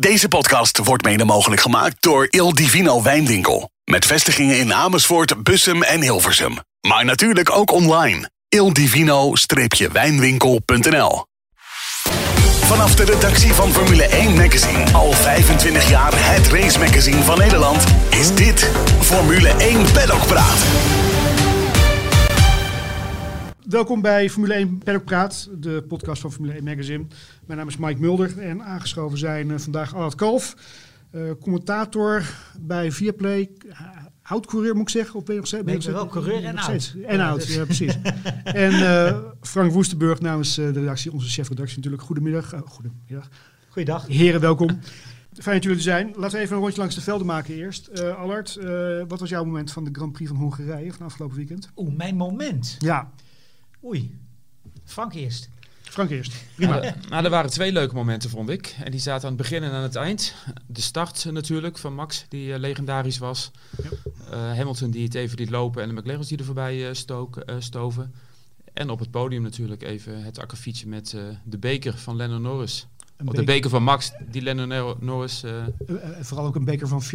Deze podcast wordt mede mogelijk gemaakt door Il Divino Wijnwinkel. Met vestigingen in Amersfoort, Bussum en Hilversum. Maar natuurlijk ook online. ildivino-wijnwinkel.nl Vanaf de redactie van Formule 1 Magazine, al 25 jaar het race magazine van Nederland, is dit Formule 1 Paddock Praat. Welkom bij Formule 1 Paddock Praat, de podcast van Formule 1 Magazine. Mijn naam is Mike Mulder en aangeschoven zijn uh, vandaag Allard Kalf, uh, commentator bij Viaplay. Oud-coureur moet ik zeggen? Of ben je nog steeds? Ben ik wel coureur en oud. En ja, oud, dus. ja precies. en uh, Frank Woestenburg namens de redactie, onze chefredactie natuurlijk. Goedemiddag. Uh, goedemiddag. Goeiedag. Heren, welkom. Fijn dat jullie er zijn. Laten we even een rondje langs de velden maken eerst. Uh, Allard, wat was jouw moment van de Grand Prix van Hongarije van afgelopen weekend? Oeh, mijn moment? Ja. Oei. Frank eerst. Frank eerst. Prima. Nou, nou, er waren twee leuke momenten, vond ik. En die zaten aan het begin en aan het eind. De start natuurlijk van Max, die uh, legendarisch was. Ja. Uh, Hamilton die het even liet lopen en de McLaren's die er voorbij uh, stook, stoven. En op het podium natuurlijk even het akkefietje met de beker van Lennon Norris. Of de beker van Max, die Lennon Norris... vooral ook een beker van 40.000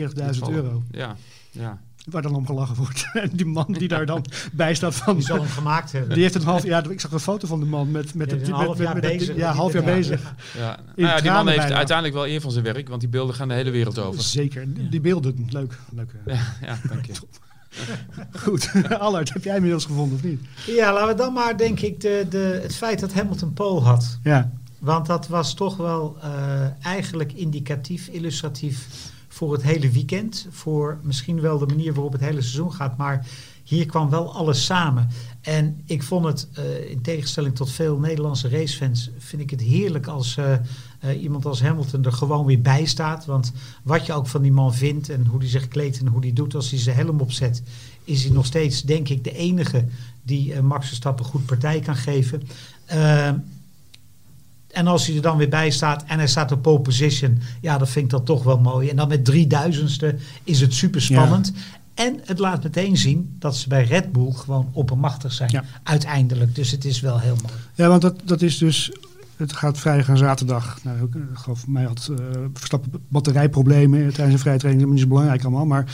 euro. Ja, ja. Waar dan om gelachen wordt. En die man die daar dan bij staat van... Die zal hem gemaakt hebben. Die heeft een half... Ja, ik zag een foto van de man met... met, een half jaar met, bezig. Ja, half jaar bezig. Ja. Nou ja, die man heeft bijna. uiteindelijk wel eer van zijn werk, want die beelden gaan de hele wereld over. Zeker. Die, die beelden, leuk. leuk ja, ja, dank je. Goed. Allard, heb jij inmiddels gevonden of niet? Ja, laten we dan maar denk ik de, de, het feit dat Hamilton Pole had. Ja. Want dat was toch wel uh, eigenlijk indicatief, illustratief voor het hele weekend. Voor misschien wel de manier waarop het hele seizoen gaat. Maar hier kwam wel alles samen. En ik vond het, uh, in tegenstelling tot veel Nederlandse racefans, vind ik het heerlijk als uh, uh, iemand als Hamilton er gewoon weer bij staat. Want wat je ook van die man vindt en hoe hij zich kleedt en hoe hij doet als hij zijn helm opzet, is hij nog steeds, denk ik, de enige die Max Verstappen goed partij kan geven. En als hij er dan weer bij staat en hij staat op pole position, ja, dan vind ik dat toch wel mooi. En dan met drieduizendste is het super spannend. Ja. En het laat meteen zien dat ze bij Red Bull gewoon oppermachtig zijn, ja. uiteindelijk. Dus het is wel heel mooi. Ja, want dat, dat is dus, het gaat vrijdag en zaterdag. Nou, ik geloof, mij had uh, Verstappen batterijproblemen tijdens een vrije training, dat is niet zo belangrijk allemaal, maar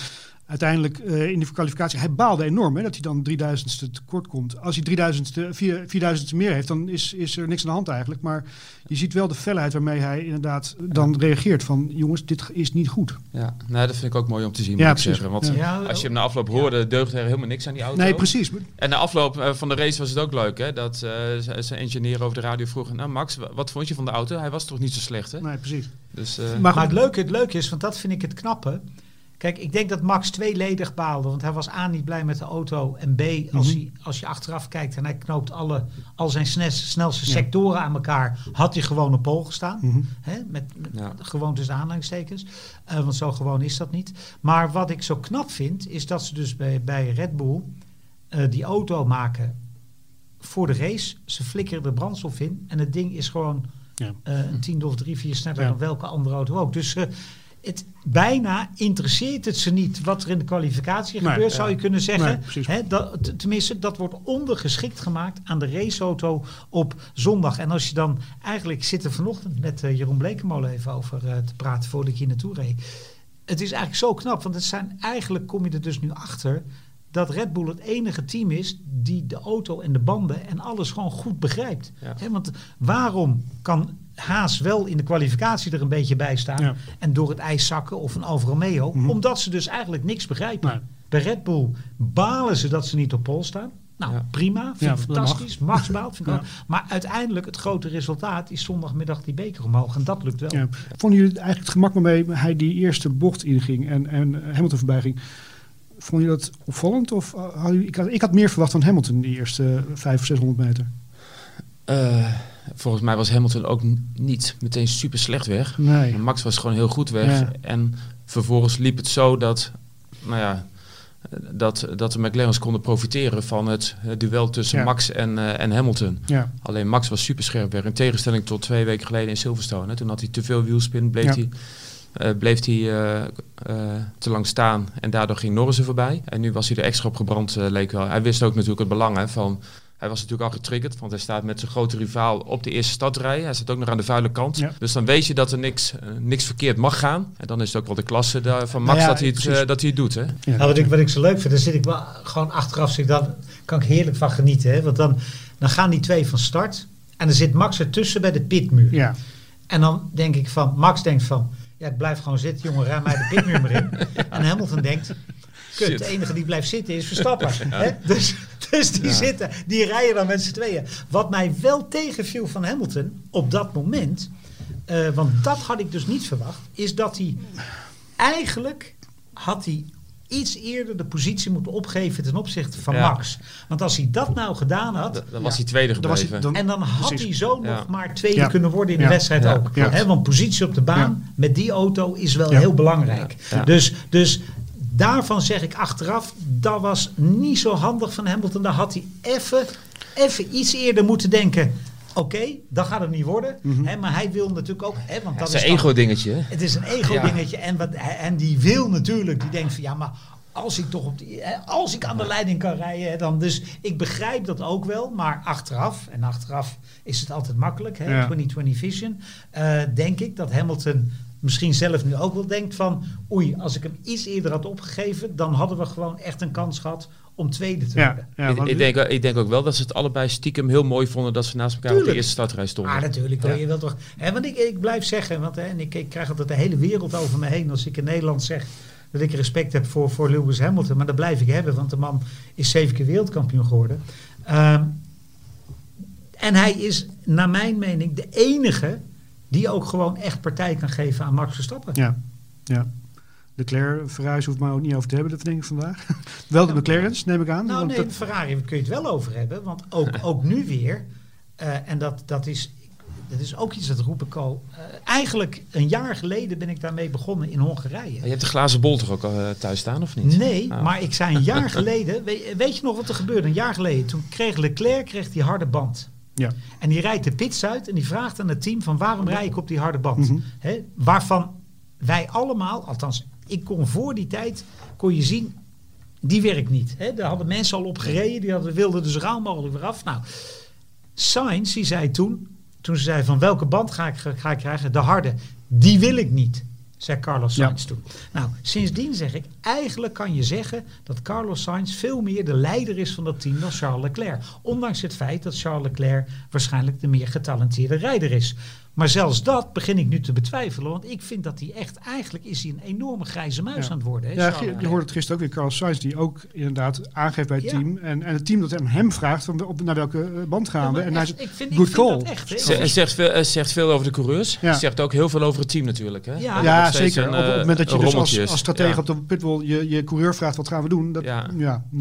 uiteindelijk uh, in de kwalificatie, hij baalde enorm hè, dat hij dan 3000ste tekort komt. Als hij 3000ste, 4000ste meer heeft, dan is, is er niks aan de hand eigenlijk. Maar je ziet wel de felheid waarmee hij inderdaad dan ja. reageert van jongens, dit is niet goed. Ja, nou, dat vind ik ook mooi om te zien, ja, moet ik zeggen. Want ja. als je hem na afloop hoorde, deugde er helemaal niks aan die auto. Nee, precies. En na afloop uh, van de race was het ook leuk, hè, dat uh, zijn engineer over de radio vroeg, nou Max, wat vond je van de auto? Hij was toch niet zo slecht, hè? Nee, precies. Dus, uh, maar, maar het, leuke, het leuke is, want dat vind ik het knappe, Kijk, ik denk dat Max tweeledig baalde. Want hij was A niet blij met de auto. En B, als, mm -hmm. hij, als je achteraf kijkt en hij knoopt alle, al zijn snes, snelste ja. sectoren aan elkaar. Had hij gewoon op pol gestaan. Mhm. Mm -hmm. Hè? Met, met ja. gewoon tussen aanhalingstekens. Uh, want zo gewoon is dat niet. Maar wat ik zo knap vind, is dat ze dus bij, bij Red Bull uh, die auto maken voor de race. Ze flikkeren de brandstof in. En het ding is gewoon ja. uh, een tiende of drie, vier sneller dan welke andere auto ook. Dus het, bijna interesseert het ze niet wat er in de kwalificatie Nee, gebeurt, ja. zou je kunnen zeggen. Nee, dat, tenminste, dat wordt ondergeschikt gemaakt aan de raceauto op zondag. En als je dan eigenlijk zit er vanochtend met eh, Jeroen Blekemolen even over eh, te praten voordat ik hier naartoe reed. Het is eigenlijk zo knap, want het zijn, eigenlijk kom je er dus nu achter dat Red Bull het enige team is die de auto en de banden en alles gewoon goed begrijpt. Ja. Want waarom kan Haas wel in de kwalificatie er een beetje bij staan Ja. en door het ijs zakken of een Alfa Romeo, Mhm. omdat ze dus eigenlijk niks begrijpen. Nee. Bij Red Bull balen ze dat ze niet op pol staan. Nou, Ja. prima, vind Ja, ik dat fantastisch. Max baalt, vind ik Ja. Maar uiteindelijk het grote resultaat is zondagmiddag die beker omhoog. En dat lukt wel. Ja. Vonden jullie eigenlijk het gemak waarmee hij die eerste bocht inging en, en Hamilton voorbij ging? Vond je dat opvallend? Of uh, had je- ik, had, ik had meer verwacht van Hamilton die eerste uh, 500 of 600 meter. Eh, volgens mij was Hamilton ook niet meteen super slecht weg. Nee. Max was gewoon heel goed weg. Ja. En vervolgens liep het zo dat, nou ja, dat, dat de McLaren's konden profiteren van het, duel tussen Ja. Max en, eh, en Hamilton. Ja. Alleen Max was super scherp weg. In tegenstelling tot twee weken geleden in Silverstone. Hè. Toen had hij te veel wielspin, bleef hij, eh, bleef hij te lang staan. En daardoor ging Norris er voorbij. En nu was hij er extra op gebrand, leek wel. Hij wist ook natuurlijk het belang hè, van Hij was natuurlijk al getriggerd, want hij staat met zijn grote rivaal op de eerste stadrij. Hij staat ook nog aan de vuile kant. Ja. Dus dan weet je dat er niks, eh, niks verkeerd mag gaan. En dan is het ook wel de klasse daar van Max Nou ja, dat, hij het, eh, dat hij het doet. Hè? Ja. Nou, wat, ik, wat ik zo leuk vind, daar zit ik wel gewoon achteraf, zit dan kan ik heerlijk van genieten. Hè? Want dan, dan gaan die twee van start en dan zit Max ertussen bij de pitmuur. ja. En dan denk ik van, Max denkt van, ja ik blijf gewoon zitten jongen, ruim mij de pitmuur maar in. En Hamilton denkt, kut, Shit. de enige die blijft zitten is Verstappen. Hè? Dus, dus die zitten, die rijden dan met z'n tweeën. Wat mij wel tegenviel van Hamilton op dat moment, eh, want dat had ik dus niet verwacht, is dat hij eigenlijk had hij iets eerder de positie moeten opgeven ten opzichte van Ja. Max. Want als hij dat nou gedaan had, Dan, dan was hij tweede Dan was hij- gebleven. dan- en dan had Precies. hij zo Ja. nog maar tweede Ja. kunnen worden in de wedstrijd Ja, ook. want positie op de baan met die auto is wel Ja. heel belangrijk. Ja. Dus, dus daarvan zeg ik achteraf, dat was niet zo handig van Hamilton. Daar had hij even, even iets eerder moeten denken. Oké, dat gaat het niet worden. hè, maar hij wil natuurlijk ook... Hè, want Ja, dat zijn is dan- ego-dingetje. het is een ego-dingetje. En, wat, en die wil natuurlijk, die denkt van ja, maar als ik toch op die, als ik aan de leiding kan rijden, hè, dan dus ik begrijp dat ook wel, maar achteraf en achteraf is het altijd makkelijk, hè, Ja. 2020 vision, eh, denk ik dat Hamilton misschien zelf nu ook wel denkt van oei, als ik hem iets eerder had opgegeven, dan hadden we gewoon echt een kans gehad om tweede te Ja, worden. ja, ik, denk, ik denk ook wel dat ze het allebei stiekem heel mooi vonden dat ze naast elkaar op de eerste startrij stonden. Ah, natuurlijk. Ja. Je wilt toch, hè, want ik, ik blijf zeggen, want hè, en ik, ik krijg altijd de hele wereld over me heen als ik in Nederland zeg dat ik respect heb voor, voor Lewis Hamilton. Maar dat blijf ik hebben, want de man is zeven keer wereldkampioen geworden. Ehm, en hij is, naar mijn mening, de enige die ook gewoon echt partij kan geven aan Max Verstappen. Ja, ja. Leclerc, Ferrari hoeft maar ook niet over te hebben, dat denk ik vandaag. Wel de McLaren's, neem ik aan. Nou want nee, dat- Ferrari kun je het wel over hebben. Want ook, ook nu weer, eh, en dat, dat, is, dat is ook iets dat roep ik al. eh, eigenlijk een jaar geleden ben ik daarmee begonnen in Hongarije. Je hebt de glazen bol toch ook al eh, thuis staan, of niet? Nee, Ah. maar ik zei een jaar geleden, weet, weet je nog wat er gebeurde? Een jaar geleden, toen kreeg Leclerc kreeg die harde band. Ja. En die rijdt de pits uit en die vraagt aan het team van waarom rij ik op die harde band? Mhm. Hè, waarvan wij allemaal, althans ik kon voor die tijd, kon je zien, die werkt niet. Hè, daar hadden mensen al op gereden, die hadden, wilden dus rauw mogelijk weer af. Nou, Sainz die zei toen, toen ze zei van welke band ga ik, ga ik krijgen? De harde. Die wil ik niet, zei Carlos Ja. Sainz toen. Nou, sindsdien zeg ik, eigenlijk kan je zeggen dat Carlos Sainz veel meer de leider is van dat team dan Charles Leclerc. Ondanks het feit dat Charles Leclerc waarschijnlijk de meer getalenteerde rijder is. Maar zelfs dat begin ik nu te betwijfelen, want ik vind dat hij echt, eigenlijk is hij een enorme grijze muis Ja. aan het worden. Hè, Ja, je, je hoorde het gisteren ook weer, Carlos Sainz, die ook inderdaad aangeeft bij het Ja. team. En, en het team dat aan hem vraagt, van, op, naar welke eh, band gaan Ja, we? En hij zegt, ik vind, good call. echt. zegt, veel, zegt veel over de coureurs. Zegt ook heel veel over het team natuurlijk. Hè? Ja. Zeker. een, op, op het moment dat je dus als, als stratege Ja. op de pitbull je, je coureur vraagt wat gaan we doen. Dat, ja.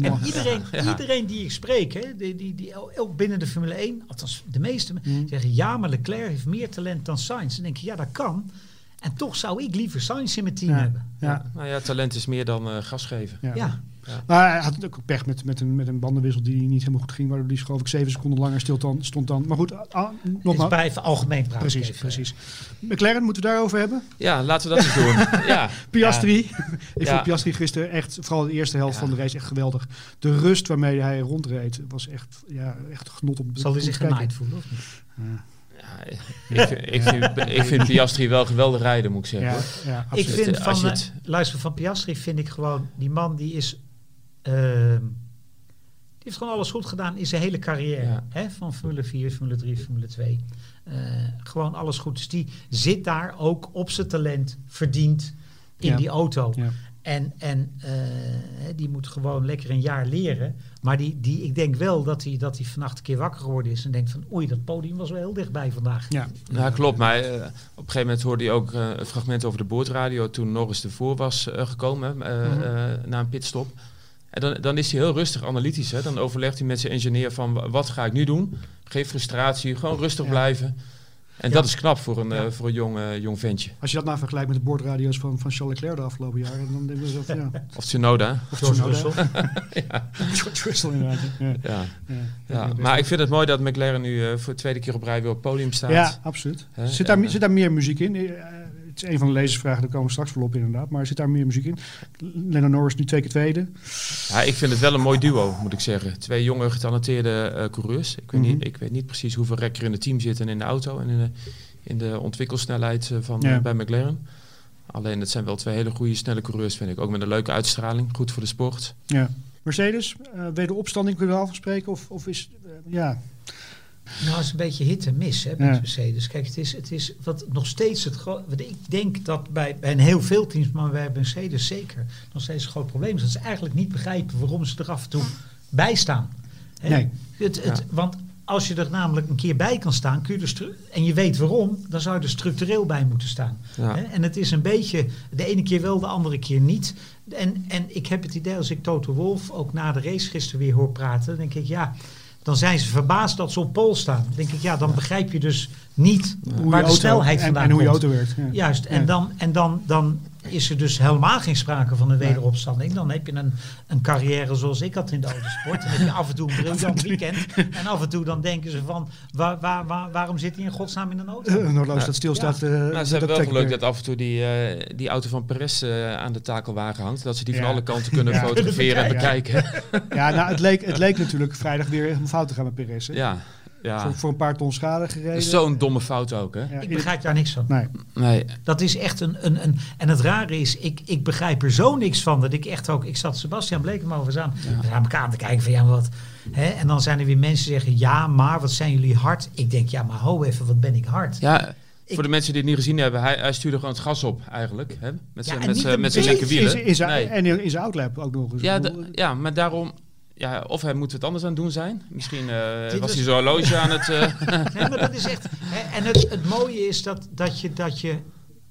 En iedereen, Ja. iedereen die ik spreek, hè, die, die, die, ook binnen de Formule 1, althans de meeste, Mm. zeggen ja, maar Leclerc heeft meer talent dan Sainz. Dan denk je, ja, dat kan. En toch zou ik liever Sainz in mijn team Ja. hebben. Ja. Nou ja, talent is meer dan eh gas geven. Ja. Ja. Maar hij had ook pech met, met, een, met een bandenwissel die niet helemaal goed ging. Waardoor die geloof ik zeven seconden langer stil dan, stond dan. Maar goed, ah, Is nogmaals. bij even algemeen praten. Precies, even. precies. McLaren, moeten we daarover hebben? Ja, laten we dat eens doen. ja. Piastri. ik Ja. vond Piastri gisteren echt, vooral de eerste helft Ja. van de race, echt geweldig. De rust waarmee hij rondreed was echt, ja, echt genot om Zal hij zich genaaid voelen of niet? Ik, vind- ik, vind, ik vind Piastri wel geweldig rijden, moet ik zeggen. Ja, Ik absoluut. vind Als van, je eh, het- luister, van Piastri vind ik gewoon, die man die is, ehm, die heeft gewoon alles goed gedaan in zijn hele carrière. Ja. Hè? Van Formule 4, Formule 3, Formule 2. Eh, gewoon alles goed. Dus die zit daar ook op zijn talent, verdiend in Ja. die auto. Ja. En, en eh, die moet gewoon lekker een jaar leren. Maar die, die, ik denk wel dat hij, dat hij vannacht een keer wakker geworden is en denkt van oei, dat podium was wel heel dichtbij vandaag. Ja, Ja, klopt. Maar eh, op een gegeven moment hoorde je ook eh, een fragment over de boordradio toen Norris ervoor was gekomen eh, na een pitstop. En dan, dan is hij heel rustig analytisch. Hè? Dan overlegt hij met zijn engineer van wa- wat ga ik nu doen? Geen frustratie, gewoon rustig Ja. blijven. En Ja. dat is knap voor een, Ja. eh, voor een jong, eh, jong ventje. Als je dat nou vergelijkt met de boordradio's van, van Charles Leclerc de afgelopen jaren, dan denk je zo van ja. Of Tsunoda. Of Tsunoda. Russell. George Russell inderdaad. Ja, Ja. ja, Ja. Maar ik vind het mooi dat McLaren nu eh, voor de tweede keer op rij weer op het podium staat. Ja, absoluut. Zit daar, en, zit daar meer muziek in? Het is een van de lezersvragen, daar komen we straks wel op inderdaad. Maar zit daar meer muziek in? Lennon Norris nu twee keer tweede. Ja, ik vind het wel een mooi duo, moet ik zeggen. Twee jonge, getalenteerde eh, coureurs. Ik weet, Mhm. niet, ik weet niet precies hoeveel rekker in het team zitten en in de auto en in de, in de ontwikkelsnelheid eh, van, Ja. eh, bij McLaren. Alleen het zijn wel twee hele goede, snelle coureurs, vind ik. Ook met een leuke uitstraling, goed voor de sport. Ja. Mercedes, eh wederopstanding kunnen we al van spreken? Of, of is, ja, Nou, het is een beetje hit en miss hè, met Ja. Mercedes. Kijk, het is, het is wat nog steeds het groot. wat Ik denk dat bij, bij een heel veel teams, maar bij Mercedes zeker, nog steeds een groot probleem is. Dat ze eigenlijk niet begrijpen waarom ze er af en toe bij staan. Hè? Nee. Het, het, Want als je er namelijk een keer bij kan staan, kun je er en je weet waarom, dan zou je er structureel bij moeten staan. Ja. Hè? En het is een beetje de ene keer wel, de andere keer niet. En, en ik heb het idee, als ik Toto Wolf ook na de race gisteren weer hoor praten, dan denk ik ja. Dan zijn ze verbaasd dat ze op pol staan. Dan denk ik, ja, dan begrijp je dus niet hoe je waar de auto- snelheid en, vandaan en hoe je komt. auto werkt. Ja. Juist, en, Ja. dan, en dan, dan is er dus helemaal geen sprake van een wederopstanding. Dan heb je een, een carrière zoals ik had in de autosport. Dan heb je af en toe een briljant weekend. En af en toe dan denken ze van, waar, waar, waar, waarom zit hij in godsnaam in een auto? Een horloge Ja. dat stilstaat. eh, Maar ze hebben wel geluk dat af en toe die, eh, die auto van Perez eh, aan de takelwagen hangt. Dat ze die Ja. van alle kanten kunnen Ja. fotograferen en Ja. bekijken. Ja, nou, het leek, het leek natuurlijk vrijdag weer helemaal fout te gaan met Perez. hè. Ja, ja. Voor, voor een paar ton schade gereden. Zo'n domme fout ook, hè? Ja, Ik begrijp daar niks van. Nee, Nee, Dat is echt een, een, een... En het rare is, ik, ik begrijp er zo niks van. Dat ik echt ook... Ik zat Sebastian Blekem over samen. Ja. We zijn elkaar aan te kijken van ja, maar wat... Hè? En dan zijn er weer mensen die zeggen, ja, maar wat zijn jullie hard? Ik denk, ja, maar ho even, wat ben ik hard? ja. Ik- Voor de mensen die het niet gezien hebben, hij, hij stuurde gewoon het gas op eigenlijk. Hè? Met zijn en met met zijn linkerwielen. in, in zijn, Nee. En in, zijn outlap ook nog eens. Ja, ja, maar daarom... Ja, of hij moet het anders aan het doen zijn. Misschien eh, was was- hij zo'n horloge aan het... eh, Nee, maar dat is echt. Hè, en het, het mooie is dat, dat, je, dat je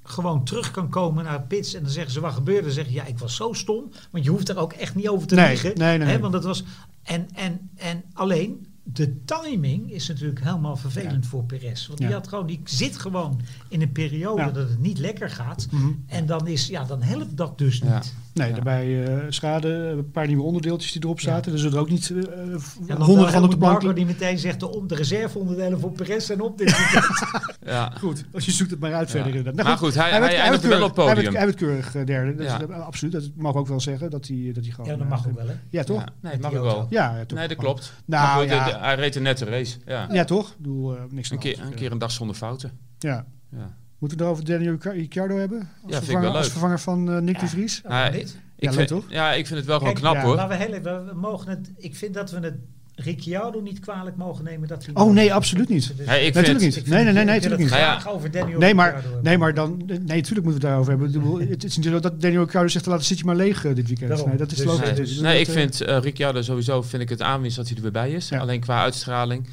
gewoon terug kan komen naar pits en dan zeggen ze wat gebeurde. Dan zeg je ja, ik was zo stom. Want je hoeft er ook echt niet over te Nee, liegen. nee, nee, Hè, want dat was. En, en, en alleen. De timing is natuurlijk helemaal vervelend voor Perez. Want die, Ja. had gewoon, die zit gewoon in een periode Ja. dat het niet lekker gaat. Mhm. En dan, is, ja, dan helpt dat dus Ja. niet. Nee, Ja. daarbij eh, schade, een paar nieuwe onderdeeltjes die erop zaten. Dus er er ook niet eh, En dan honderden van op de Marco plank. die meteen zegt de, om- de reserveonderdelen voor Perez zijn op dit ja. Goed, als je zoekt het maar uit Ja. verder inderdaad. Nou Maar goed, hij- hij eindigt werd wel op podium. Hij werd, hij werd keurig eh, derde. Dat Ja. is, eh, absoluut, dat mag ook wel zeggen dat hij, dat hij gewoon... ja, dat eh, mag ook wel hè. Ja, toch? Ja, nee, Met mag ook wel. Ja, ja, toch. Nee, dat klopt. Nou, goed, ja. de- de- hij reed een nette race. Ja. Ja, toch? Ik bedoel, eh, niks Een, keer, een keer een dag zonder fouten. Ja. Ja. Moeten we het over Daniel Ricciardo hebben? Als, vind ik vervanger, als vervanger van eh, Nick de Ja. Vries? Ja, Nou, ik? Ja, vind, toch? ja, ik vind het wel gewoon Kijk, knap ja, hoor. Maar we, heel even- we mogen het, ik vind dat we het Ricciardo niet kwalijk mogen nemen dat hij... Oh nee, absoluut niet. Dus- Nee, ik Natuurlijk vind, niet. Nee, nee, nee, nee, ik wil natuurlijk niet. Graag over Daniel Nee, maar, Ricciardo nee, maar dan... Nee, natuurlijk moeten we het daarover hebben. Ik Het is zo dat Daniel Ricciardo zegt, laat zit je maar leeg eh, dit weekend. Daarom. Nee, dat is Dus, logisch. eh, Nee, Dus nee, dat, ik eh, vind eh Ricciardo sowieso vind ik het aanwinst dat hij er weer bij is. Ja. Alleen qua uitstraling,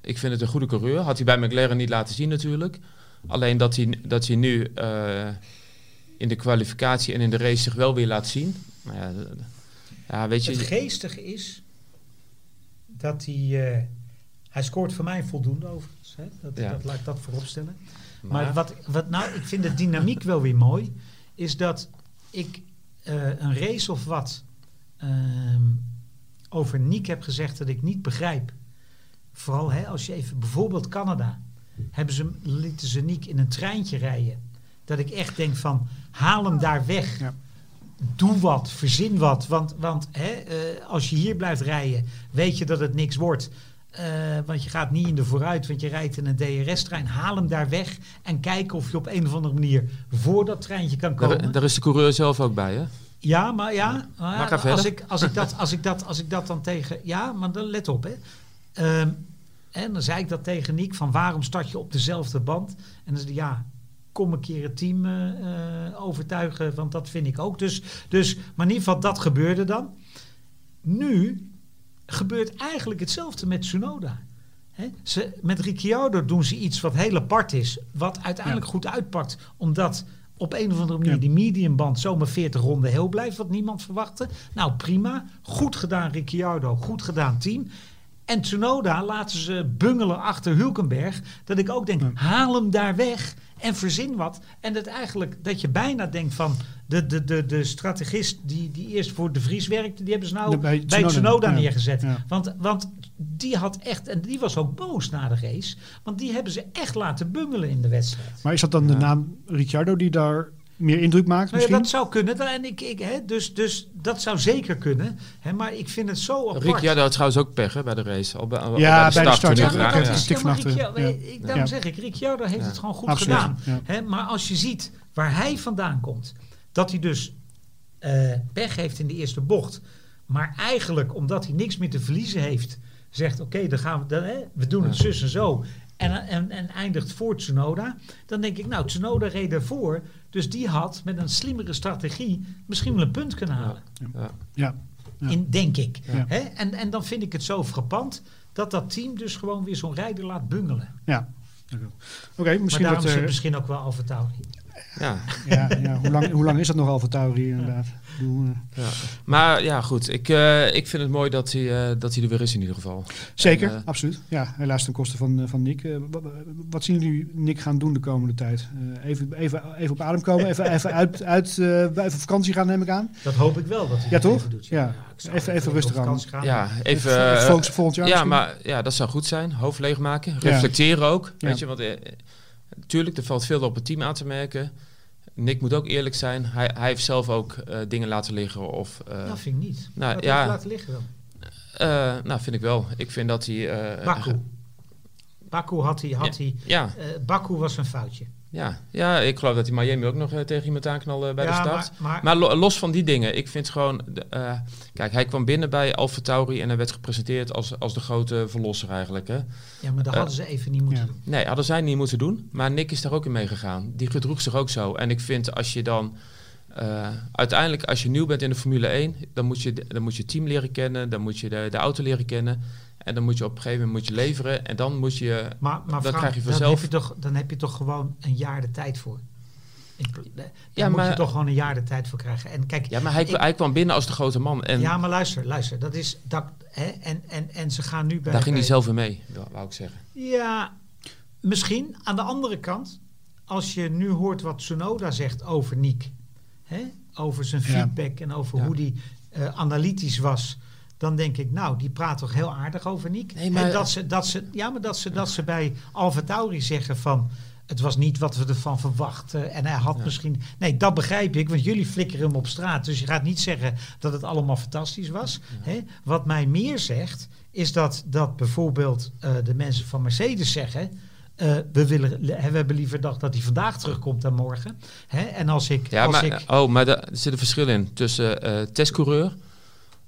ik vind het een goede coureur. Had hij bij McLaren niet laten zien natuurlijk. Alleen dat hij, dat hij nu eh, in de kwalificatie en in de race zich wel weer laat zien. Ja, ja, weet Het je. geestige is dat hij... eh, hij scoort voor mij voldoende overigens. Hè? Dat, Ja. dat laat ik dat voorop stellen. Maar, Maar wat, wat nou, ik vind de dynamiek wel weer mooi, is dat ik eh, een race of wat ehm, over Niek heb gezegd dat ik niet begrijp. Vooral hè, als je even bijvoorbeeld Canada, hebben ze, lieten ze Niek in een treintje rijden. Dat ik echt denk van, haal hem daar weg. Ja. Doe wat, verzin wat. Want, want hè, eh, als je hier blijft rijden, weet je dat het niks wordt. Eh, want je gaat niet in de vooruit, want je rijdt in een DRS-trein. Haal hem daar weg en kijk of je op een of andere manier voor dat treintje kan komen. daar, daar is de coureur zelf ook bij, hè? Ja, maar ja, maar ja, als, verder. ik, als, ik dat, als, ik dat, als ik dat dan tegen... Ja, maar dan let op, hè. Ehm, en dan zei ik dat tegen Niek, van waarom start je op dezelfde band? En dan zei hij, ja, kom een keer het team eh, eh, overtuigen, want dat vind ik ook. Dus, dus, maar in ieder geval, dat gebeurde dan. Nu gebeurt eigenlijk hetzelfde met Tsunoda. Ze, met Ricciardo doen ze iets wat heel apart is, wat uiteindelijk goed uitpakt, omdat op een of andere manier Ja. die mediumband zomaar 40 ronden heel blijft, wat niemand verwachtte. Nou prima, goed gedaan Ricciardo, goed gedaan team. En Tsunoda laten ze bungelen achter Hulkenberg. Dat ik ook denk, haal hem daar weg en verzin wat. En dat eigenlijk, dat je bijna denkt van... De, de, de, de strategist die, die eerst voor de Vries werkte... die hebben ze nou De- bij bij Tsunoda, Tsunoda, ja. neergezet. Ja. Want, want die had echt... En die was ook boos na de race. Want die hebben ze echt laten bungelen in de wedstrijd. Maar is dat dan de naam Ricciardo die daar meer indruk maakt Nou ja, misschien? dat zou kunnen. En ik, ik, hè, dus, dus dat zou zeker kunnen. Hè, maar ik vind het zo apart. Ricciardo had trouwens ook pech hè, bij de race. Al bij, al Ja, bij de start, ja. Ja, dat ja. is ja, maar Ja. ik, daarom Ja. zeg ik, Ricciardo heeft het gewoon goed Absoluut. gedaan. Ja. Hè, maar als je ziet waar hij vandaan komt, dat hij dus eh pech heeft in de eerste bocht, maar eigenlijk omdat hij niks meer te verliezen heeft, zegt oké, dan gaan we, dan, hè, we doen het Ja. zus en zo. En, en, en eindigt voor Tsunoda. Dan denk ik, nou, Tsunoda reed ervoor. Dus die had met een slimmere strategie misschien wel een punt kunnen halen. Ja. Ja. Ja. In, denk ik. Ja. Hè? En, en dan vind ik het zo frappant dat dat team dus gewoon weer zo'n rijder laat bungelen. ja. Oké, Maar misschien daarom dat... zit eh, misschien ook wel Alfa Tauri. Ja. ja, ja, hoe, lang, hoe lang is dat nog Alfa Tauri inderdaad? Bedoel, eh, Ja. Maar ja, goed. Ik, eh, ik vind het mooi dat hij, eh, dat hij er weer is in ieder geval. zeker, En, absoluut. Ja, helaas ten koste van, van Nick. Wa- wa- wat zien jullie Nick gaan doen de komende tijd? Eh, even, even, even op adem komen, even, even, uit, uit, eh, even vakantie gaan neem ik aan. Dat hoop ik wel dat hij Ja, dat toch? even doet. Ja. zou Even- even rustig aan. vakantie gaan. Ja, even... Focussen volgend jaar ja, misschien? maar ja, dat zou goed zijn. Hoofd leegmaken. Reflecteren ook. Ja. Weet je, want natuurlijk, er valt veel op het team aan te merken. Nick moet ook eerlijk zijn. Hij, hij heeft zelf ook eh, dingen laten liggen. Of, Dat vind ik niet. Nou, dat ja. laten liggen dan. eh, nou, vind ik wel. Ik vind dat hij... Baku. Baku had hij... Had hij Ja, Baku was een foutje. Ja, ja, ik geloof dat hij Miami ook nog eh, tegen iemand aanknalde bij ja, de start. Maar, maar, Maar lo- los van die dingen, ik vind gewoon... eh, kijk, hij kwam binnen bij Alfa Tauri en hij werd gepresenteerd als, als de grote verlosser eigenlijk. Hè? ja, maar dat eh, hadden ze even niet moeten ja. doen. Nee, hadden zij niet moeten doen. Maar Nick is daar ook in meegegaan. Die gedroeg zich ook zo. En ik vind als je dan... eh, uiteindelijk, als je nieuw bent in de Formule 1... dan moet je, dan moet je het team leren kennen. Dan moet je de, de auto leren kennen. En dan moet je op een gegeven moment moet je leveren. En dan moet je... Maar, maar Dat Frank, krijg je Dan vanzelf. heb je, toch, dan heb je toch gewoon een jaar de tijd voor. Ik, daar Ja, moet je maar- toch gewoon een jaar de tijd voor krijgen. En kijk, Ja, maar hij, ik- hij kwam binnen als de grote man. En ja, maar luister, luister. Dat is dat, hè, en, en, en ze gaan nu bij. daar ging hij zelf in mee, wou ik zeggen. Ja, misschien. Aan de andere kant, als je nu hoort wat Tsunoda zegt over Nick, hè, over zijn Ja. feedback en over Ja. hoe die eh, analytisch was, dan denk ik, nou, die praat toch heel aardig over. Nee, maar- En dat ze, dat ze, ja, maar dat ze, dat ze bij Alfa Tauri zeggen van. Het was niet wat we ervan verwachten. En hij had Ja. misschien. Nee, dat begrijp ik, want jullie flikkeren hem op straat. Dus je gaat niet zeggen dat het allemaal fantastisch was. Hè? Wat mij meer zegt, is dat, dat bijvoorbeeld eh, de mensen van Mercedes zeggen. eh, we, willen, we hebben liever gedacht dat hij vandaag terugkomt dan morgen. Hè? En als ik. Ja, als maar, ik oh, maar er zit een verschil in tussen eh testcoureur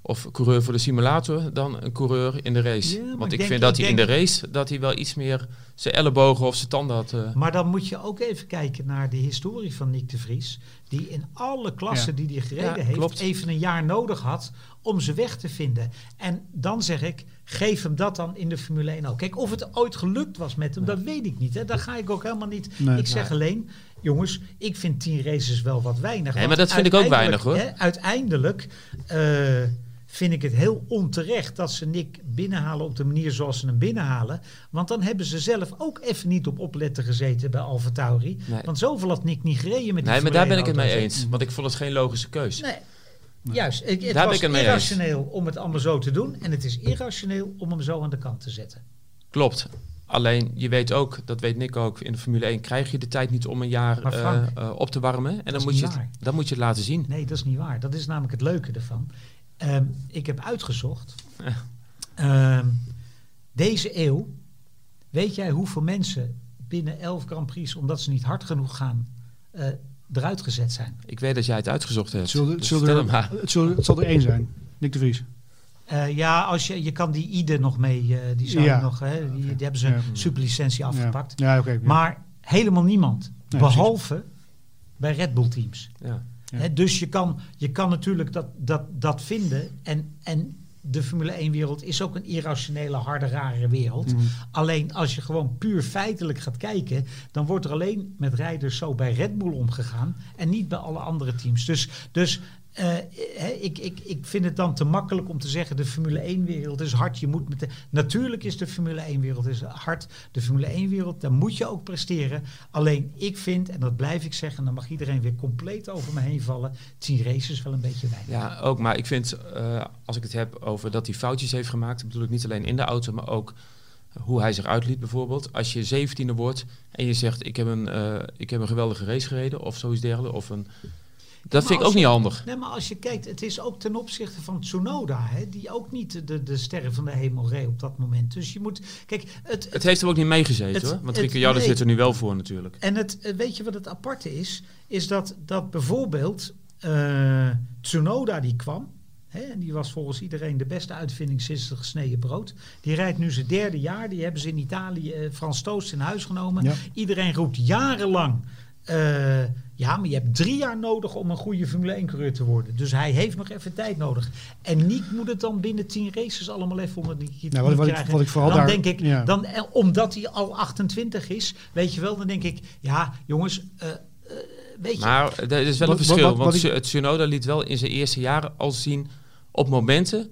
of coureur voor de simulator dan een coureur in de race. Ja, Want ik ik, denk- vind dat ik hij in de race dat hij wel iets meer zijn ellebogen of zijn tanden had. eh. Maar dan moet je ook even kijken naar de historie van Nick de Vries. Die in alle klassen die hij gereden Ja, heeft, klopt. even een jaar nodig had om zijn weg te vinden. En dan zeg ik, geef hem dat dan in de Formule 1 ook. Kijk, of het ooit gelukt was met hem, dat weet ik niet. Hè. Daar ga ik ook helemaal niet. Nee. ik zeg alleen, jongens, ik vind 10 races wel wat weinig. Nee, maar dat vind ik ook weinig, hoor. Hè, uiteindelijk eh, vind ik het heel onterecht dat ze Nick binnenhalen op de manier zoals ze hem binnenhalen. Want dan hebben ze zelf ook even niet op opletten gezeten bij Alfa Tauri. Nee. Want zoveel had Nick niet gereden met die Nee, maar daar ben ik het mee 1 auto's, eens. Want ik vond het geen logische keus. Nee. Juist, ik, het Daar ben was ik het mee eens. irrationeel om het allemaal zo te doen. En het is irrationeel om hem zo aan de kant te zetten. Klopt. Alleen, je weet ook, dat weet Nick ook, in de Formule 1 krijg je de tijd niet om een jaar eh, eh, op te warmen. En dan moet, je het, dan moet je het laten zien. Nee, dat is niet waar. Dat is namelijk het leuke ervan. Ehm, ik heb uitgezocht. Ehm, deze eeuw, weet jij hoeveel mensen binnen 11 Grand Prix, omdat ze niet hard genoeg gaan, eh, eruit gezet zijn? Ik weet dat jij het uitgezocht hebt. Het zal, het, Dus er, maar. het, zal, het zal er één zijn. Nick de Vries. Eh, ja, als je, je kan die IDE nog mee, eh, die zou Ja. nog, hè, die, die hebben ze Ja. een superlicentie afgepakt. Ja, ja oké. ja. Maar helemaal niemand, Nee, behalve bij Red Bull teams. Ja. Dus je kan, je kan natuurlijk dat, dat, dat vinden. En, en de Formule 1-wereld is ook een irrationele, harde, rare wereld. Mhm. Alleen als je gewoon puur feitelijk gaat kijken, dan wordt er alleen met rijders zo bij Red Bull omgegaan en niet bij alle andere teams. Dus, dus eh, hè, ik, ik, ik vind het dan te makkelijk om te zeggen: de Formule 1-wereld is hard. Je moet met de, natuurlijk is de Formule 1-wereld is hard. De Formule 1-wereld, daar moet je ook presteren. Alleen ik vind, en dat blijf ik zeggen, en dan mag iedereen weer compleet over me heen vallen: 10 races wel een beetje weinig. Ja, ook. Maar ik vind, eh, als ik het heb over dat hij foutjes heeft gemaakt, bedoel ik niet alleen in de auto, maar ook hoe hij zich uitliet bijvoorbeeld. Als je zeventiende wordt en je zegt, ik heb een, eh, ik heb een geweldige race gereden of zoiets dergelijks, of een... Dat vind ik ook niet handig. Nee, maar als je kijkt, het is ook ten opzichte van Tsunoda, hè, die ook niet de, de sterren van de hemel reed op dat moment. Dus je moet, kijk, het, Het heeft hem ook niet meegezeten Het- hoor. Want Ricciardo nee. zit er nu wel voor natuurlijk. En het, eh, weet je wat het aparte is? Is dat, dat bijvoorbeeld eh, Tsunoda die kwam. Hè, en die was volgens iedereen de beste uitvinding sinds het gesneden brood. Die rijdt nu zijn derde jaar. Die hebben ze in Italië eh, Frans Toost in huis genomen. Ja. Iedereen roept jarenlang. eh, ja, maar je hebt drie jaar nodig om een goede Formule 1-coureur te worden. Dus hij heeft nog even tijd nodig. En niet moet het dan binnen tien races allemaal even onder die Nou, wat- wat ik- krijgen. wat ik vooral dan daar- denk ik, ja. dan, eh, omdat hij al 28 is, weet je wel, dan denk ik, ja, jongens, eh, eh, weet je, Maar er is wel een verschil. wat- wat want het Tsunoda liet wel in zijn eerste jaren al zien op momenten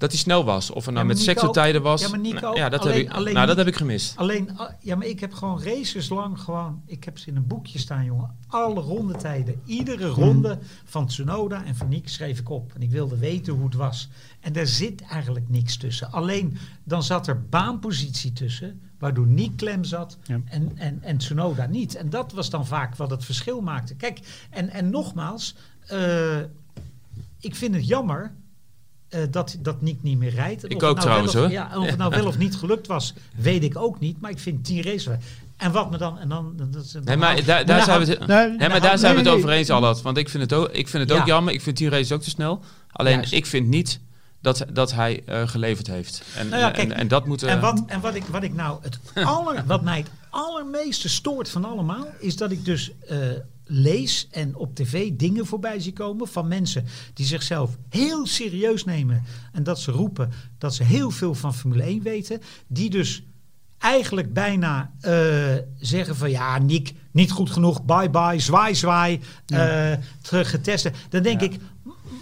dat hij snel was. Of er nou Ja, met sectortijden was. ja, maar Nico, Nou, ja, dat, alleen- heb ik, alleen nou, dat heb ik gemist. Alleen, ah, ja, maar ik heb gewoon races lang gewoon, ik heb ze in een boekje staan, jongen. Alle rondetijden, iedere ronde van Tsunoda en van Nick schreef ik op. En ik wilde weten hoe het was. En daar zit eigenlijk niks tussen. Alleen, dan zat er baanpositie tussen, waardoor Nick klem zat Ja. en, en, en Tsunoda niet. En dat was dan vaak wat het verschil maakte. Kijk, en, en nogmaals, eh, ik vind het jammer eh, dat, dat Nick niet meer rijdt. En Ik ook nou trouwens, wel of, hoor. Ja, en of het nou wel of niet gelukt was, weet ik ook niet. Maar ik vind 10 races. En wat me dan. En dan, dan- dan Nee, maar daar, daar zijn we het, Nee, nee, maar nou, daar zijn we het nee. over eens, Allard. Want ik vind het ook, ik vind het ook Ja. jammer. Ik vind die race ook te snel. Alleen Juist. ik vind niet dat, dat hij eh, geleverd heeft. En, Nou ja, en, kijk, en, dat moet... eh, En, wat, en wat, ik, wat ik nou het aller, wat mij het allermeeste stoort van allemaal, is dat ik dus eh, lees en op tv dingen voorbij zie komen van mensen die zichzelf heel serieus nemen en dat ze roepen dat ze heel veel van Formule 1 weten, die dus eigenlijk bijna eh, zeggen van ja, Nick, niet goed genoeg, bye bye, zwaai zwaai, eh terug getesten. Dan denk Ja. ik,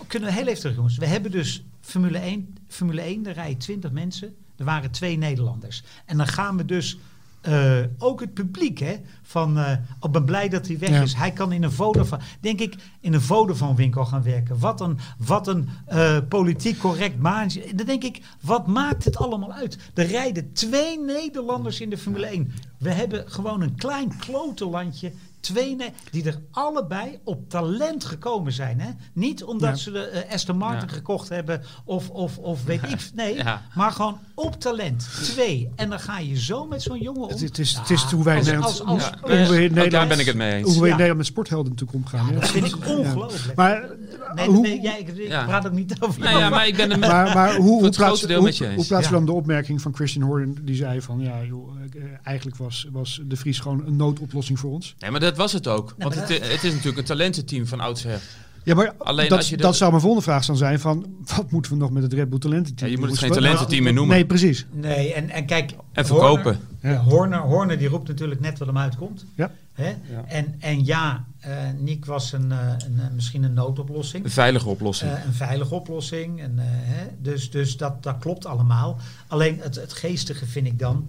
kunnen we heel even terug jongens. We hebben dus Formule 1, Formule 1, daar rijden 20 mensen. Er waren twee Nederlanders. En dan gaan we dus eh, ook het publiek, hè, van ik ben blij dat hij weg Ja. is. Hij kan in een Vodafone, denk ik, in een Vodafone winkel gaan werken. Wat een, wat een eh, politiek correct maandje. Dan denk ik, wat maakt het allemaal uit? Er rijden twee Nederlanders in de Formule 1. We hebben gewoon een klein klote landje. Twee die er allebei op talent gekomen zijn. Hè? Niet omdat Ja. ze de eh, Aston Martin Ja. gekocht hebben of, of, of weet ik. Nee, Ja. maar gewoon op talent. Twee. En dan ga je zo met zo'n jongen om. Het, het is, het Ja, is hoe wij in als- Nederland, als- als- Ja, hoe we in ook Nederland, daar ben ik het mee eens. hoe we in Ja. Nederland met sporthelden natuurlijk omgaan. hè. dat vind ik Ja. ongelooflijk. Maar, nee, hoe- nee, jij, ik, ik Ja. praat ook niet over nou ja, maar ik ben er maar, maar hoe, hoe, het plaats, grootste deel hoe, met je eens. hoe plaatsen Ja. we dan de opmerking van Christian Horner die zei van ja joh, eh, eigenlijk was, was de Vries gewoon een noodoplossing voor ons. Nee, maar dat was het ook. Want het, het is natuurlijk een talententeam van oudsher. Ja, maar Alleen dat, als je de- dat zou mijn volgende vraag dan zijn van wat moeten we nog met het Red Bull talententeam? Ja, je moet het geen talententeam meer noemen. Nee, precies. Nee, en, en kijk. En verkopen. Horner, Ja. Horner, Horner die roept natuurlijk net wat hem uitkomt. Ja. Hè? Ja. En, en ja, eh Nick was een, eh, een, eh, misschien een noodoplossing. Een veilige oplossing. Eh, een veilige oplossing. En, eh, hè, dus dus dat, dat klopt allemaal. Alleen het, het geestige vind ik dan.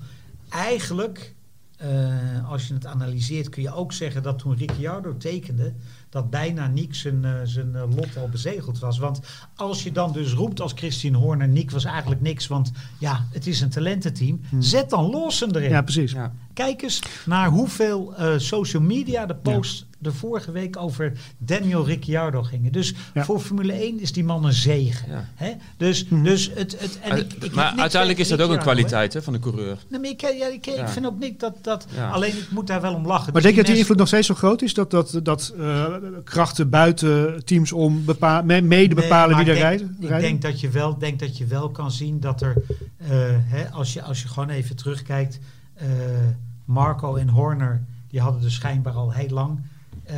Eigenlijk, eh, als je het analyseert, kun je ook zeggen dat toen Ricciardo tekende. dat bijna Nick zijn, eh, zijn eh, lot al bezegeld was. Want als je dan dus roept als Christian Horner. Nick was eigenlijk niks, want ja, het is een talententeam. Zet dan Lawson erin. Ja, precies. ja. Kijk eens naar hoeveel eh, social media de posts de vorige week over Daniel Ricciardo gingen. Dus Ja. voor Formule 1 is die man een zegen. Ja. Hè? Dus, Mhm. dus het, het, en ik, maar uiteindelijk is dat ook een kwaliteit hè, van de coureur. Nee, maar ik, ja, ik, ik vind ook niet dat... dat Ja. Alleen ik moet daar wel om lachen. Maar Dus denk je dat die invloed nog steeds zo groot is? Dat, dat, dat eh, krachten buiten teams om bepa me- mede Nee, bepalen wie er rijden? Ik denk dat, je wel, denk dat je wel kan zien dat er, eh, hè, als, je, als je gewoon even terugkijkt, eh, Marco en Horner, die hadden dus schijnbaar al heel lang Eh,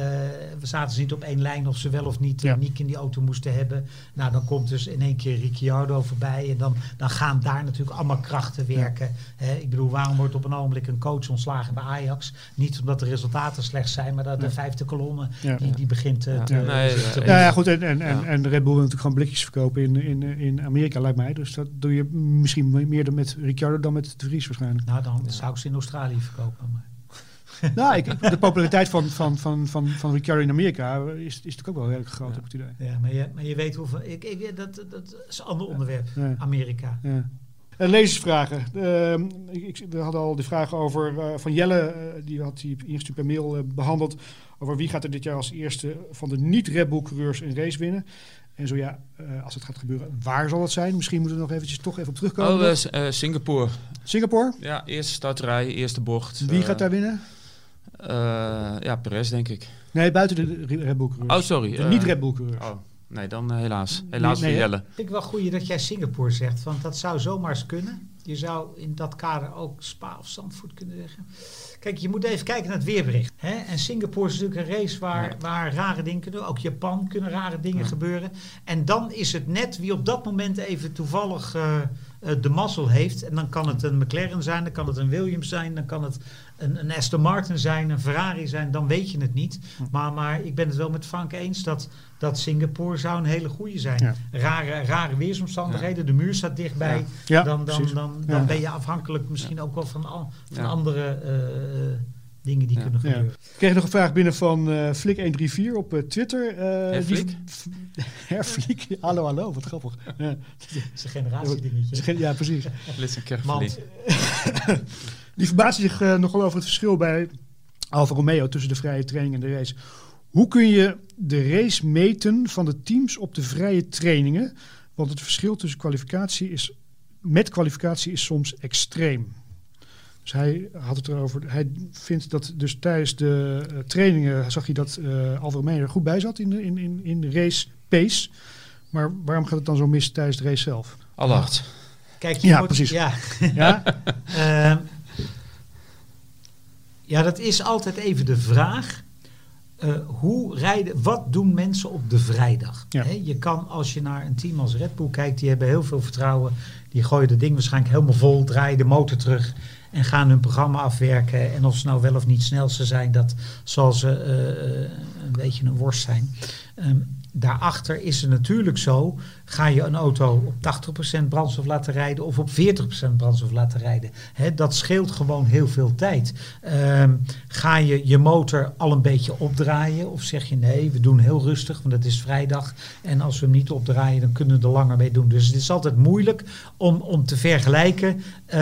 we zaten ze niet op één lijn of ze wel of niet Ja. Niek in die auto moesten hebben. Nou, dan komt dus in één keer Ricciardo voorbij. En dan, dan gaan daar natuurlijk allemaal krachten werken. Hè, ik bedoel, waarom wordt op een ogenblik een coach ontslagen bij Ajax? Niet omdat de resultaten slecht zijn, maar dat de Ja. vijfde kolonne Ja. die, die begint eh, Ja. te, Nee, te- eh, Ja, ja, goed. En, en, en, Ja. en de Red Bull wil natuurlijk gewoon blikjes verkopen in, in, in Amerika, lijkt mij. Dus dat doe je misschien meer dan met Ricciardo dan met de Vries waarschijnlijk. Nou, dan zou ik ze in Australië verkopen. Maar. Nou, ik, de populariteit van, van, van, van, van Ricciardo in Amerika is, is natuurlijk ook wel heel erg groot, heb ik het idee. Ja, maar je, maar je weet hoeveel. Ik, ik, dat, dat is een ander onderwerp. Ja. Amerika. Ja. Eh, lezersvragen. Ehm, ik, ik- we hadden al de vragen over eh, van Jelle, eh, die had die ingestuurd per mail eh, behandeld. Over wie gaat er dit jaar als eerste van de niet-Red Bull coureurs een race winnen. En zo ja, eh, als het gaat gebeuren, waar zal het zijn? Misschien moeten we nog eventjes toch even op terugkomen. Oh, Singapore. Singapore, Ja, eerste startrij, eerste bocht. wie gaat daar winnen? Eh, ja, Perez denk ik. Nee, buiten de Red Bull coureurs. Oh, sorry. de eh, niet-Red Bull coureurs. Oh, nee, dan eh, helaas. Helaas Nee, hè? Jelle. Vind ik wel goed dat jij Singapore zegt, want dat zou zomaar eens kunnen. Je zou in dat kader ook Spa of Zandvoort kunnen zeggen. Kijk, je moet even kijken naar het weerbericht. Hè? En Singapore is natuurlijk een race waar, Ja. waar rare dingen kunnen. Ook Japan kunnen rare dingen Ja. gebeuren. En dan is het net wie op dat moment even toevallig de mazzel heeft. En dan kan het een McLaren zijn, dan kan het een Williams zijn, dan kan het een, een Aston Martin zijn, een Ferrari zijn. Dan weet je het niet. Maar, maar ik ben het wel met Frank eens dat, dat Singapore zou een hele goede zijn. Ja. Rare, rare weersomstandigheden, de muur staat dichtbij. Ja. Dan dan, dan, dan ben je afhankelijk misschien ook wel van, van andere eh, dingen die Ja. kunnen Ja. gebeuren. Ik kreeg nog een vraag binnen van eh Flik134 op eh, Twitter. Eh, Herflik? Herflik? Hallo, hallo, wat grappig. Ja, Dat is een generatiedingetje. ja precies. Listen Mand. Die verbaast zich nogal over het verschil bij Alfa Romeo tussen de vrije training en de race. Hoe kun je de race meten van de teams op de vrije trainingen? Want het verschil tussen kwalificatie is, met kwalificatie is soms extreem. Dus hij had het erover. Hij vindt dat dus tijdens de eh, trainingen zag hij dat eh Romeo er goed bij zat in de, in, in, in de race pace. Maar waarom gaat het dan zo mis tijdens de race zelf? Allard. Kijk, je Ja, moet- precies. Ja, Ja, Ehm, ja, dat is altijd even de vraag. eh, hoe rijden, wat doen mensen op de vrijdag? Ja. Je kan, als je naar een team als Red Bull kijkt, die hebben heel veel vertrouwen. Die gooien de ding waarschijnlijk helemaal vol, draaien de motor terug en gaan hun programma afwerken. En of ze nou wel of niet snelste zijn, dat zal ze eh, eh, een beetje een worst zijn. Ehm, daarachter is het natuurlijk zo, ga je een auto op 80% brandstof laten rijden of op 40% brandstof laten rijden. Dat scheelt gewoon heel veel tijd. Ehm, ga je je motor al een beetje opdraaien of zeg je nee, we doen heel rustig, want het is vrijdag. En als we hem niet opdraaien, dan kunnen we er langer mee doen. Dus het is altijd moeilijk om, om te vergelijken eh,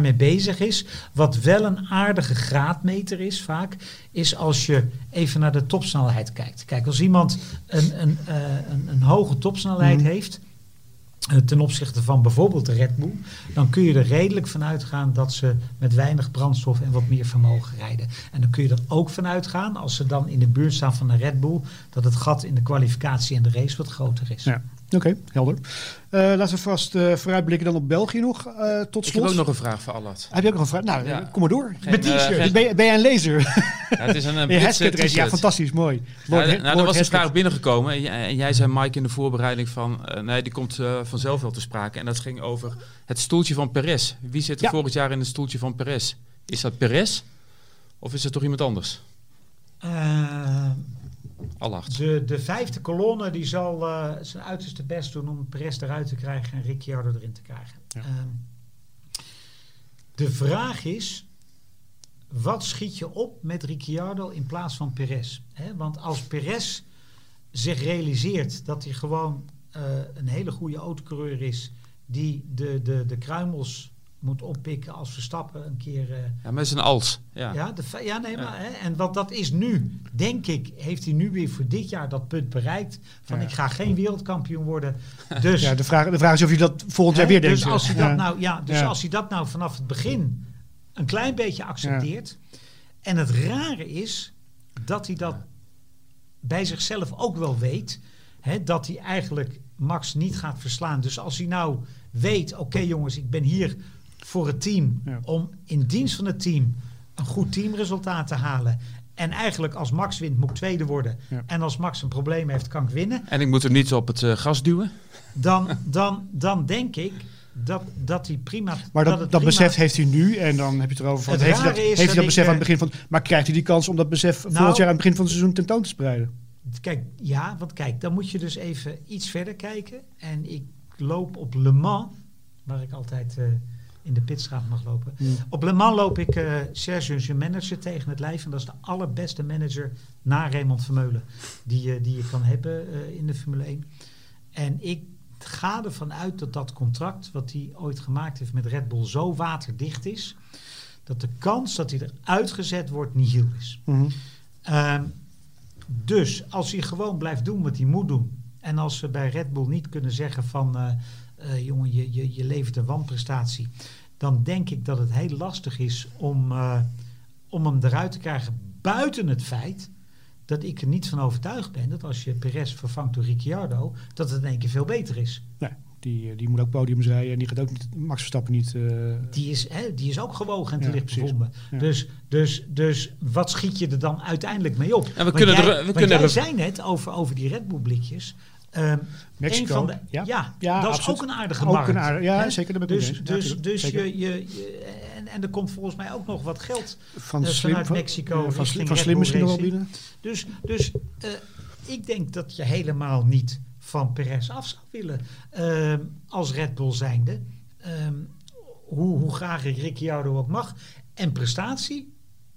wie waarmee bezig is. Wat wel een aardige graadmeter is vaak, is als je even naar de topsnelheid kijkt. Kijk, als iemand een, een, eh, een, een hoge topsnelheid Mhm. heeft, eh, ten opzichte van bijvoorbeeld de Red Bull, dan kun je er redelijk van uitgaan dat ze met weinig brandstof en wat meer vermogen rijden. En dan kun je er ook van uitgaan, als ze dan in de buurt staan van de Red Bull, dat het gat in de kwalificatie en de race wat groter is. Ja. Oké, helder. Eh, laten we vast eh, vooruitblikken dan op België nog. eh, tot Ik slot. heb ook nog een vraag voor Allard. Heb je ook nog een vraag? Nou, Ja. kom maar door. Geen, Met t-shirt. ben, jij een lezer? Ja, het is een, een? Ja, fantastisch, mooi. Ja, Lord- nou, er was een vraag binnengekomen en jij, en jij zei Mike in de voorbereiding van, eh, nee, die komt eh, vanzelf wel te sprake. En dat ging over het stoeltje van Perez. Wie zit er Ja. volgend jaar in het stoeltje van Perez? Is dat Perez of is het toch iemand anders? De, de vijfde kolonne die zal eh, zijn uiterste best doen om Perez eruit te krijgen en Ricciardo erin te krijgen. Ja. Ehm, de vraag is, wat schiet je op met Ricciardo in plaats van Perez? Want als Perez zich realiseert dat hij gewoon eh, een hele goede autocoureur is, die de, de, de kruimels moet oppikken als Verstappen een keer... eh, Ja, met zijn als. Ja. ja, de, ja nee, Ja. maar hè, en wat dat is nu, denk ik, heeft hij nu weer voor dit jaar dat punt bereikt van Ja. ik ga geen wereldkampioen worden. Dus, Ja, de vraag, de vraag is of je dat volgend jaar hè, weer denkt. dus als hij Ja. dat nou, ja, dus Ja. als hij dat nou vanaf het begin een klein beetje accepteert. En het rare is dat hij dat bij zichzelf ook wel weet, hè, dat hij eigenlijk Max niet gaat verslaan. Dus als hij nou weet, oké jongens, ik ben hier voor het team Ja. om in dienst van het team een goed teamresultaat te halen. En eigenlijk als Max wint, moet ik tweede worden. Ja. En als Max een probleem heeft, kan ik winnen. En ik moet hem niet op het eh, gas duwen. Dan, dan, dan denk ik dat, dat hij prima... Maar dat, dat, prima- besef heeft hij nu en dan heb je het erover van. Het heeft hij dat, heeft hij dat dat besef aan het begin van. Maar krijgt hij die kans om dat besef volgend jaar aan het begin van het seizoen tentoon te spreiden? Kijk, ja, want kijk, dan moet je dus even iets verder kijken. En ik loop op Le Mans, waar ik altijd eh, in de pitstraat mag lopen. Hmm. Op Le Mans loop ik eh Sergio, zijn manager, tegen het lijf. En dat is de allerbeste manager na Raymond Vermeulen die, je- die je kan hebben eh, in de Formule 1. En ik ga ervan uit dat dat contract wat hij ooit gemaakt heeft met Red Bull zo waterdicht is. Dat de kans dat hij eruit gezet wordt nihil is. Mhm. Ehm, dus als hij gewoon blijft doen wat hij moet doen. En als ze bij Red Bull niet kunnen zeggen van eh, jongen, je, je, je levert een wanprestatie. Dan denk ik dat het heel lastig is om, eh, om hem eruit te krijgen. Buiten het feit dat ik er niet van overtuigd ben dat als je Perez vervangt door Ricciardo, dat het in één keer veel beter is. Nee, die, eh, die moet ook podiums rijden en die gaat ook niet, Max Verstappen niet. eh, Die is, hè, die is ook gewogen en te Ja, licht bevonden. Ja. Dus, dus, dus wat schiet je er dan uiteindelijk mee op? En we Want kunnen jij, er- we want kunnen jij er- zei net over, over die Red Bull blikjes. Ehm, Mexico, van de, ja. ja, Ja, dat absoluut. is ook een aardige Ook markt. een aardige- ja, hè? zeker, mee Dus, eens. Dus, dus je, je, je- en, en er komt volgens mij ook nog wat geld. van eh, slim, vanuit van, Mexico van, slim, van slim misschien nog wel binnen. Dus, dus eh, ik denk dat je helemaal niet van Perez af zou willen ehm, als Red Bull zijnde. Ehm, hoe, hoe graag ik Ricciardo ook mag. En prestatie,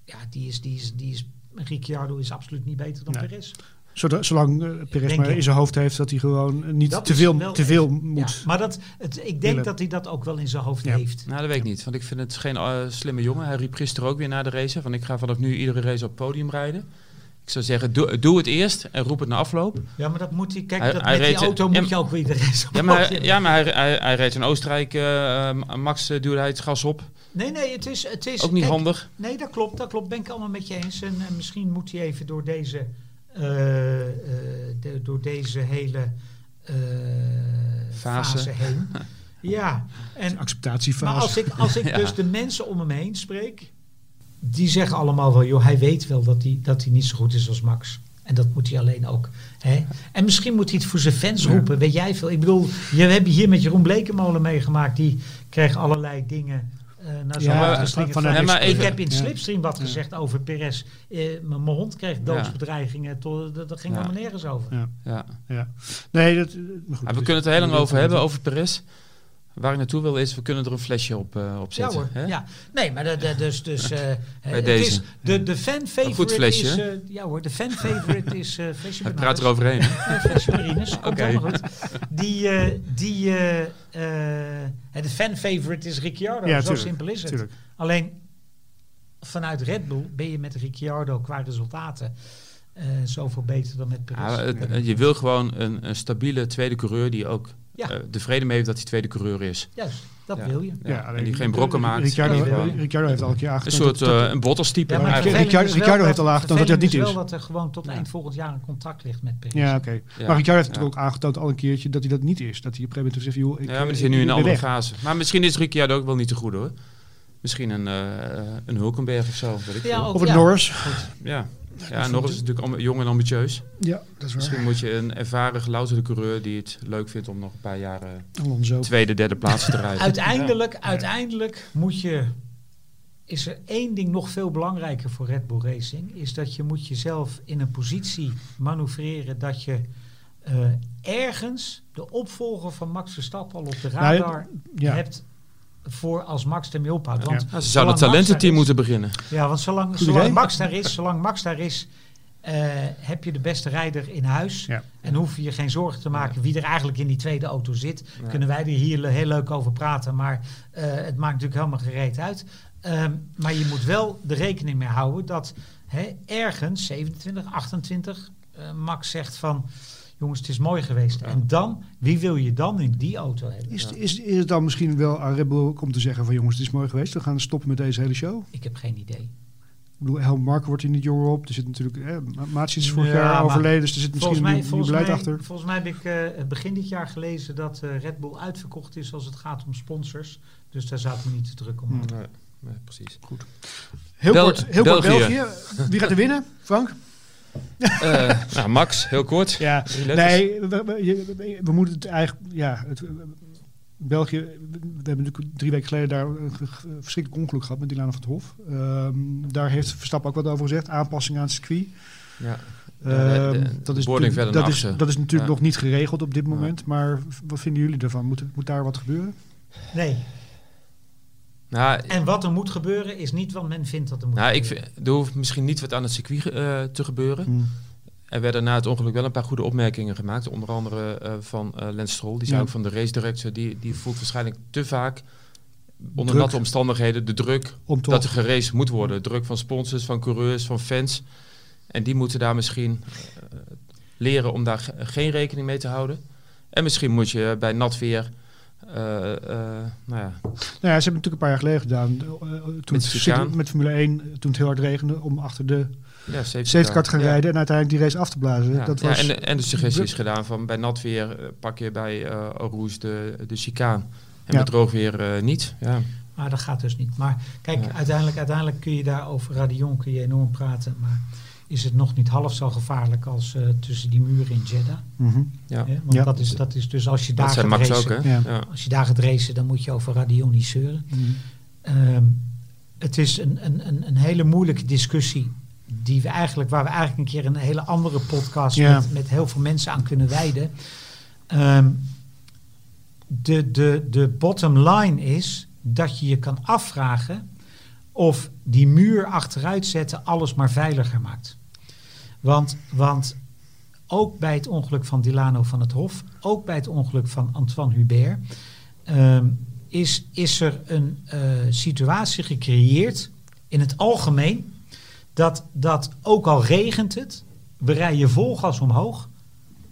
ja, die is, die is, die is, Ricciardo is absoluut niet beter dan Nee. Perez. Zodat, zolang Perez Denk maar ik. in zijn hoofd heeft dat hij gewoon eh, niet Dat te veel, te veel echt- moet. Ja, maar dat, het, ik denk willen. dat hij dat ook wel in zijn hoofd Ja. heeft. Nou, dat weet ik niet. Want ik vind het geen eh, slimme jongen. Hij riep gisteren ook weer na de race. Van ik ga vanaf nu iedere race op het podium rijden. Ik zou zeggen, doe, doe het eerst en roep het na afloop. Ja, maar dat moet hij. Kijk, Hij- dat hij met die auto ja, moet je ook weer de rest Ja, maar, hij- ja, maar hij, hij, hij reed in Oostenrijk. Max eh, duwde hij het gas op. Nee, nee, het is. Het is Ook niet kijk, handig. Nee, dat klopt. Dat klopt. Ben ik allemaal met je eens. En, misschien moet hij even door deze, de- door deze hele eh, Fase. fase. heen. Ja, en, Acceptatiefase. maar als ik, als ik Ja. dus de mensen om hem heen spreek, die zeggen allemaal wel, joh, hij weet wel dat hij, dat hij niet zo goed is als Max. En dat moet hij alleen ook. Hè? En misschien moet hij het voor zijn fans Ja. roepen, weet jij veel. Ik bedoel, je hebt hier met Jeroen Blekemolen meegemaakt. Die kreeg allerlei dingen eh naar zijn Ja, geslingerd. van- Ja, maar ik heb in. Slipstream wat Ja. gezegd over Perez. Eh, mijn hond kreeg doodsbedreigingen. tot- Dat, dat ging Ja. helemaal nergens over. Ja, Ja. ja. Nee, dat, eh, maar goed, Maar we dus- kunnen het er heel lang over hebben, over Perez. Waar ik naartoe wil is, we kunnen er een flesje op, eh op Ja zetten. hoor, hè? ja. Nee, maar de, de, dus, dus eh, het deze. Is, de, de fan favorite goed flesje, is... eh, ja hoor, de fan favorite is uh, flesje Hij praat eroverheen. hè? Ja, flesje Marines, komt goed. Die, eh, die, eh, eh, de fan favorite is Ricciardo, Ja, zo tuurlijk, simpel is het. Tuurlijk. Alleen vanuit Red Bull ben je met Ricciardo qua resultaten eh, zoveel beter dan met Perez. Ja, eh, je wil gewoon een, een stabiele tweede coureur die ook Ja. eh, tevreden mee heeft dat hij tweede coureur is. Juist, dat Ja. wil je. Ja, alleen en die geen brokken maakt. Ricciardo, heeft al een keer een aangetoond. soort dat- dat- eh, een Bottas-type. Ja, maar. Ricciardo- heeft al aangetoond dat hij dat niet is wel dat er gewoon tot eind volgend jaar een contract ligt met Perez. ja, oké. Ja. Maar Ricciardo heeft Ja. natuurlijk ook aangetoond al een keertje dat hij dat niet is. Dat hij op een gegeven moment zegt, joh, ik, Ja, maar eh, die zit ik- nu in een andere weg. fase. Maar misschien is Ricciardo ook wel niet te goed hoor. Misschien een, eh, een Hulkenberg of zo. Weet ik Ja, veel. ook- Of het ja. Norris. ja. Ja, Norris is natuurlijk am- jong en ambitieus. Ja, dat is Misschien moet je een ervaren gelouterde coureur die het leuk vindt om nog een paar jaar Alonso. tweede, derde plaatsen te rijden. Uiteindelijk, uiteindelijk moet je, is er één ding nog veel belangrijker voor Red Bull Racing, is dat je moet jezelf in een positie manoeuvreren dat je eh, ergens de opvolger van Max Verstappen al op de Nou, radar Ja. hebt voor als Max ermee ophoudt. Ja. Want Ja, ze zouden het talententeam is- moeten beginnen. Ja, want zolang, zolang. Max daar is, zolang Max daar is, eh, heb je de beste rijder in huis. Ja. En hoef je je geen zorgen te maken wie er eigenlijk in die tweede auto zit. Ja. Kunnen wij er hier heel leuk over praten, maar eh, het maakt natuurlijk helemaal gereed uit. Ehm, maar je moet wel de rekening mee houden dat hè, ergens, 27, 28, eh, Max zegt van... Jongens, het is mooi geweest. Ja. En dan, wie wil je dan in die auto hebben? Is, is, is het dan misschien wel aan Red Bull om te zeggen van jongens, het is mooi geweest. We gaan stoppen met deze hele show. Ik heb geen idee. Ik bedoel, Helm Marko wordt hier niet jonger op. Er zit natuurlijk, eh, Maatje is vorig Ja, jaar overleden. Dus er zit misschien mij, een nieuw volgens, beleid mij, achter. volgens mij heb ik eh, begin dit jaar gelezen dat eh, Red Bull uitverkocht is als het gaat om sponsors. Dus daar zou ik me niet te druk om Hmm. Nee, nee, precies. Heel Bel- kort, heel kort België. België. Wie gaat er winnen? Frank? Eh, nou, Max, heel kort. Ja, nee, we, we- je- we- we moeten het eigenlijk, ja, het, België, we hebben natuurlijk drie weken geleden daar een verschrikkelijk ongeluk gehad met Dilana van het Hof. Ehm, daar heeft Verstappen ook wat over gezegd, aanpassing aan het circuit. Ja. De- Ehm, de- dat, is dat, is, achteren. dat is natuurlijk Ja. nog niet geregeld op dit moment, maar wat vinden jullie daarvan? Moet, moet daar wat gebeuren? Nee. Nou, En wat er moet gebeuren is niet wat men vindt dat er moet nou, ik gebeuren. vind, er hoeft misschien niet wat aan het circuit eh, te gebeuren. Er werden na het ongeluk wel een paar goede opmerkingen gemaakt. Onder andere eh, van eh Lens Stroll. Die zei Ja. ook van de race director. Die, die voelt waarschijnlijk te vaak onder Druk. natte omstandigheden de druk Om dat er geraced moet worden. Druk van sponsors, van coureurs, van fans. En die moeten daar misschien eh, leren om daar ge- geen rekening mee te houden. En misschien moet je bij nat weer... eh, eh, nou ja, Nou ja, ze hebben het natuurlijk een paar jaar geleden gedaan. eh, toen Met met Formule 1, toen het heel hard regende, om achter de ja, safety car te gaan Ja. rijden en uiteindelijk die race af te blazen. Ja, dat ja, was, en, de, en de suggestie is gedaan van bij nat weer pak je bij eh Rouge de, de chicaan. En Ja. met droog weer eh, niet. Ja. Maar dat gaat dus niet. Maar kijk, Ja. uiteindelijk, uiteindelijk kun je daar over Radion kun je enorm praten. Maar is het nog niet half zo gevaarlijk als eh, tussen die muren in Jeddah? Mhm. Ja. Want Ja. dat, is, dat is dus als je daar Dat gaat Max racen. hè? Ja. Als je daar gaat racen, dan moet je over Radion niet zeuren. Mhm. Ehm, het is een, een, een, een hele moeilijke discussie. Die we eigenlijk, waar we eigenlijk een keer een hele andere podcast Ja. met, met heel veel mensen aan kunnen wijden. Ehm, de, de, de bottom line is dat je je kan afvragen of die muur achteruit zetten alles maar veiliger maakt. Want, want ook bij het ongeluk van Dilano van het Hof, ook bij het ongeluk van Antoine Hubert, ehm, is, is er een eh, situatie gecreëerd in het algemeen dat, dat ook al regent het, we rijden vol gas omhoog.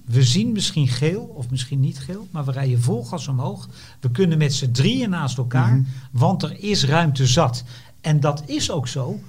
We zien misschien geel of misschien niet geel, maar we rijden vol gas omhoog. We kunnen met z'n drieën naast elkaar, Mhm. want er is ruimte zat. En dat is ook zo,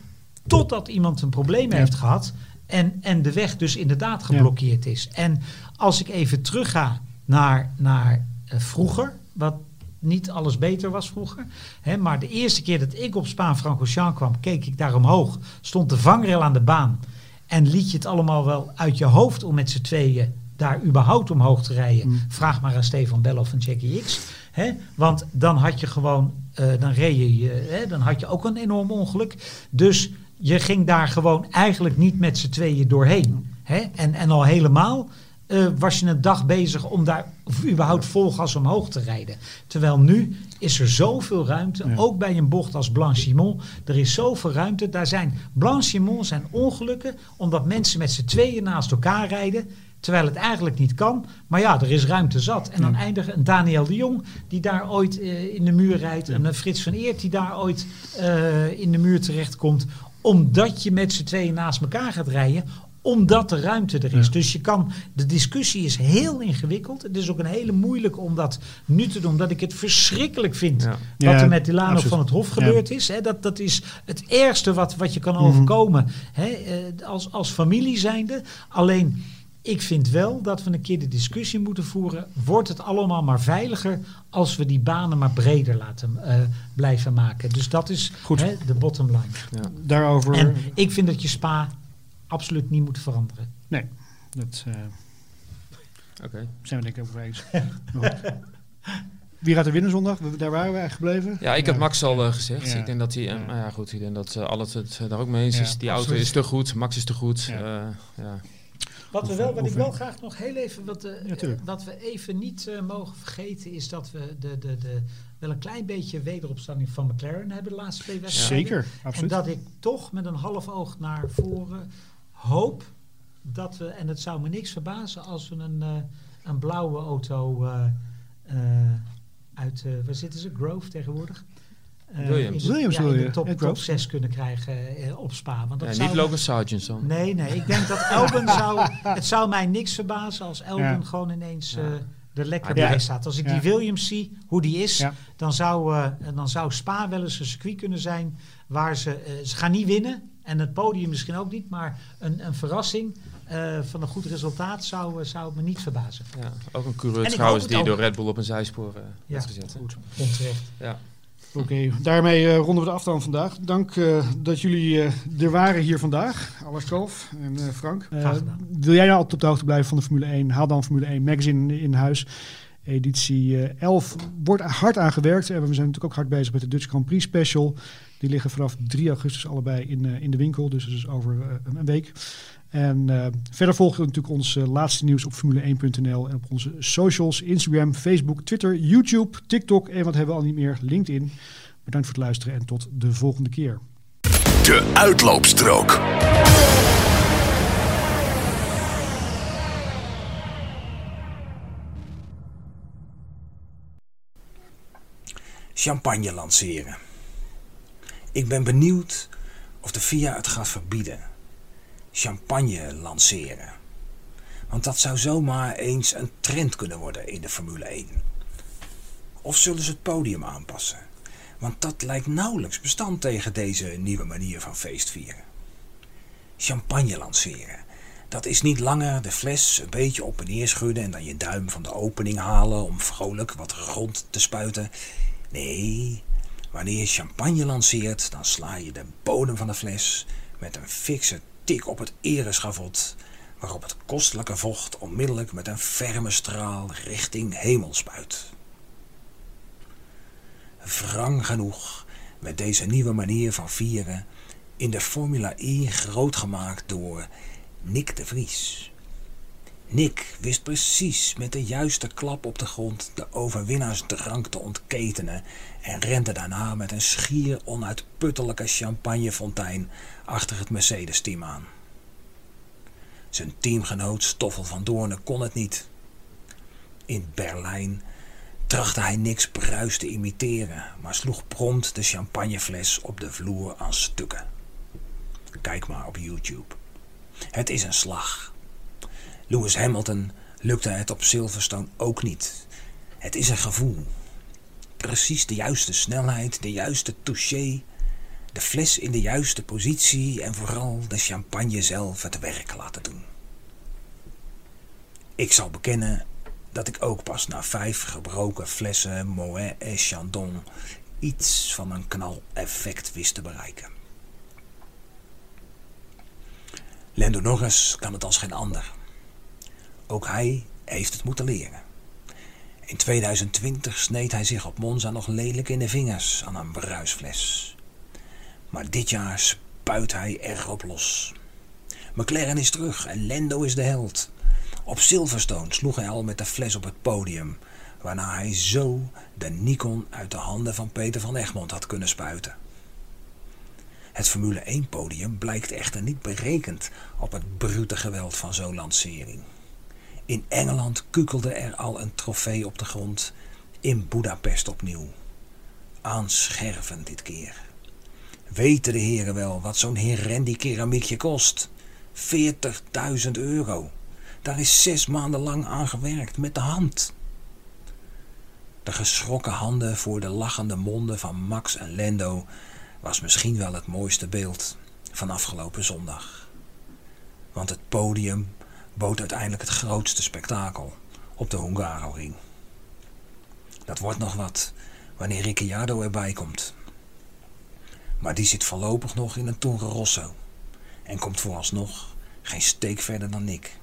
totdat iemand een probleem Ja. heeft gehad en, en de weg dus inderdaad geblokkeerd is. En als ik even terugga naar, naar eh, vroeger, wat niet alles beter was vroeger. Hè, maar de eerste keer dat ik op Spaan-Francorchamps kwam, keek ik daar omhoog. Stond de vangrail aan de baan. En liet je het allemaal wel uit je hoofd om met z'n tweeën daar überhaupt omhoog te rijden. Mm. Vraag maar aan Stefan Bell of aan Jackie X. Hè? Want dan had je gewoon, eh, dan reed je, je hè? dan had je ook een enorm ongeluk. Dus je ging daar gewoon eigenlijk niet met z'n tweeën doorheen. Hè? En, en al helemaal eh, was je een dag bezig om daar überhaupt vol gas omhoog te rijden. Terwijl nu is er zoveel ruimte, Ja. ook bij een bocht als Blanchimont. Er is zoveel ruimte. Daar zijn Blanchimont zijn ongelukken omdat mensen met z'n tweeën naast elkaar rijden. Terwijl het eigenlijk niet kan. Maar ja, er is ruimte zat. En dan Ja. eindigt een Daniel de Jong die daar ooit eh, in de muur rijdt. En een Frits van Eert die daar ooit eh, in de muur terechtkomt. Omdat je met z'n tweeën naast elkaar gaat rijden omdat de ruimte er is. Ja. Dus je kan, de discussie is heel ingewikkeld. Het is ook een hele moeilijke om dat nu te doen. Omdat ik het verschrikkelijk vind Ja. wat Ja, er met Delano van het Hof gebeurd is. Dat, dat is het ergste wat, wat je kan Mhm. overkomen. Eh, als, als familie zijnde. Alleen, ik vind wel dat we een keer de discussie moeten voeren. Wordt het allemaal maar veiliger als we die banen maar breder laten eh, blijven maken? Dus dat is Goed. hè, de bottom line. Ja. Daarover. En ik vind dat je spa absoluut niet moet veranderen. nee, dat eh, Oké. zijn we denk ik over eens. Wie gaat er winnen zondag? Daar waren we eigenlijk gebleven. Ja, ik heb Max al eh, gezegd. Ja. Ik denk dat hij, en, Ja. nou ja goed, ik denk dat uh, alles het daar ook mee eens Ja, is. Die auto is te goed, Max is te goed. Ja. Eh. Wat, we wel, wat ik wel graag nog heel even, wat, eh, Ja, tuurlijk. wat we even niet eh, mogen vergeten, is dat we de, de, de, wel een klein beetje wederopstanding van McLaren hebben de laatste twee wedstrijden. Zeker, En absoluut. dat ik toch met een half oog naar voren hoop dat we, en het zou me niks verbazen als we een, eh, een blauwe auto eh, eh, uit, eh, waar zitten ze? Grove tegenwoordig? Eh, Williams. wil je. top, top Grove. 6 kunnen krijgen eh, op Spa. Want dat Ja, zou niet Logan Sargent dan. Nee, nee. Ik denk dat Elben zou... Het zou mij niks verbazen als Elben Ja. gewoon ineens Ja. eh, er lekker Ja. bij staat. Als ik Ja. die Williams zie, hoe die is, Ja. dan, zou, eh, dan zou Spa wel eens een circuit kunnen zijn waar ze... eh, ze gaan niet winnen en het podium misschien ook niet, maar een, een verrassing eh, van een goed resultaat zou, zou me niet verbazen. Ja, ook een coureur trouwens die door. Red Bull op een zijspoor eh Ja, werd gezet. goed. Onterecht. Ja. Oké, daarmee uh, ronden we de afstand vandaag. Dank uh, dat jullie uh, er waren hier vandaag, Alex Kalf en Frank. wil jij nou altijd op de hoogte blijven van de Formule 1? Haal dan Formule 1 Magazine in huis. Editie 11 wordt hard aangewerkt. En we zijn natuurlijk ook hard bezig met de Dutch Grand Prix Special. Die liggen vanaf 3 augustus allebei in, in de winkel. Dus dat is over een week. En uh, verder volgen we natuurlijk ons uh, laatste nieuws op Formule1.nl en op onze socials, Instagram, Facebook, Twitter, YouTube, TikTok en wat hebben we al niet meer, LinkedIn. Bedankt voor het luisteren en tot de volgende keer. De uitloopstrook. Champagne lanceren. Ik ben benieuwd of de FIA het gaat verbieden champagne lanceren. Want dat zou zomaar eens een trend kunnen worden in de Formule 1. Of zullen ze het podium aanpassen? Want dat lijkt nauwelijks bestand tegen deze nieuwe manier van feestvieren. Champagne lanceren. Dat is niet langer de fles een beetje op en neer schudden en dan je duim van de opening halen om vrolijk wat rond te spuiten. Nee, wanneer je champagne lanceert, dan sla je de bodem van de fles met een fikse tik op het ereschavot, waarop het kostelijke vocht onmiddellijk met een ferme straal richting hemel spuit. Wrang genoeg met deze nieuwe manier van vieren in de Formula E groot gemaakt door Nick de Vries. Nick wist precies met de juiste klap op de grond de overwinnaarsdrank te ontketenen en rende daarna met een schier onuitputtelijke champagnefontein achter het Mercedes-team aan. Zijn teamgenoot Stoffel van Doornen kon het niet. In Berlijn trachtte hij niks bruis te imiteren, maar sloeg prompt de champagnefles op de vloer aan stukken. Kijk maar op YouTube. Het is een slag. Lewis Hamilton lukte het op Silverstone ook niet. Het is een gevoel. Precies de juiste snelheid, de juiste touché, de fles in de juiste positie en vooral de champagne zelf het werk laten doen. Ik zal bekennen dat ik ook pas na vijf gebroken flessen Moet et Chandon iets van een knaleffect wist te bereiken. Lando Norris kan het als geen ander. Ook hij heeft het moeten leren. In 2020 sneed hij zich op Monza nog lelijk in de vingers aan een bruisfles. Maar dit jaar spuit hij erop los. McLaren is terug en Lando is de held. Op Silverstone sloeg hij al met de fles op het podium, waarna hij zo de Nikon uit de handen van Peter van Egmond had kunnen spuiten. Het Formule 1 podium blijkt echter niet berekend op het brute geweld van zo'n lancering. In Engeland kukelde er al een trofee op de grond, in Budapest opnieuw. Aanschervend dit keer. Weten de heren wel wat zo'n Herendi keramiekje kost? 40.000 euro. Daar is zes maanden lang aan gewerkt met de hand. De geschrokken handen voor de lachende monden van Max en Lendo was misschien wel het mooiste beeld van afgelopen zondag. Want het podium bood uiteindelijk het grootste spektakel op de Hungaroring. Dat wordt nog wat wanneer Ricciardo erbij komt. Maar die zit voorlopig nog in een Torre Rosso. En komt vooralsnog geen steek verder dan ik.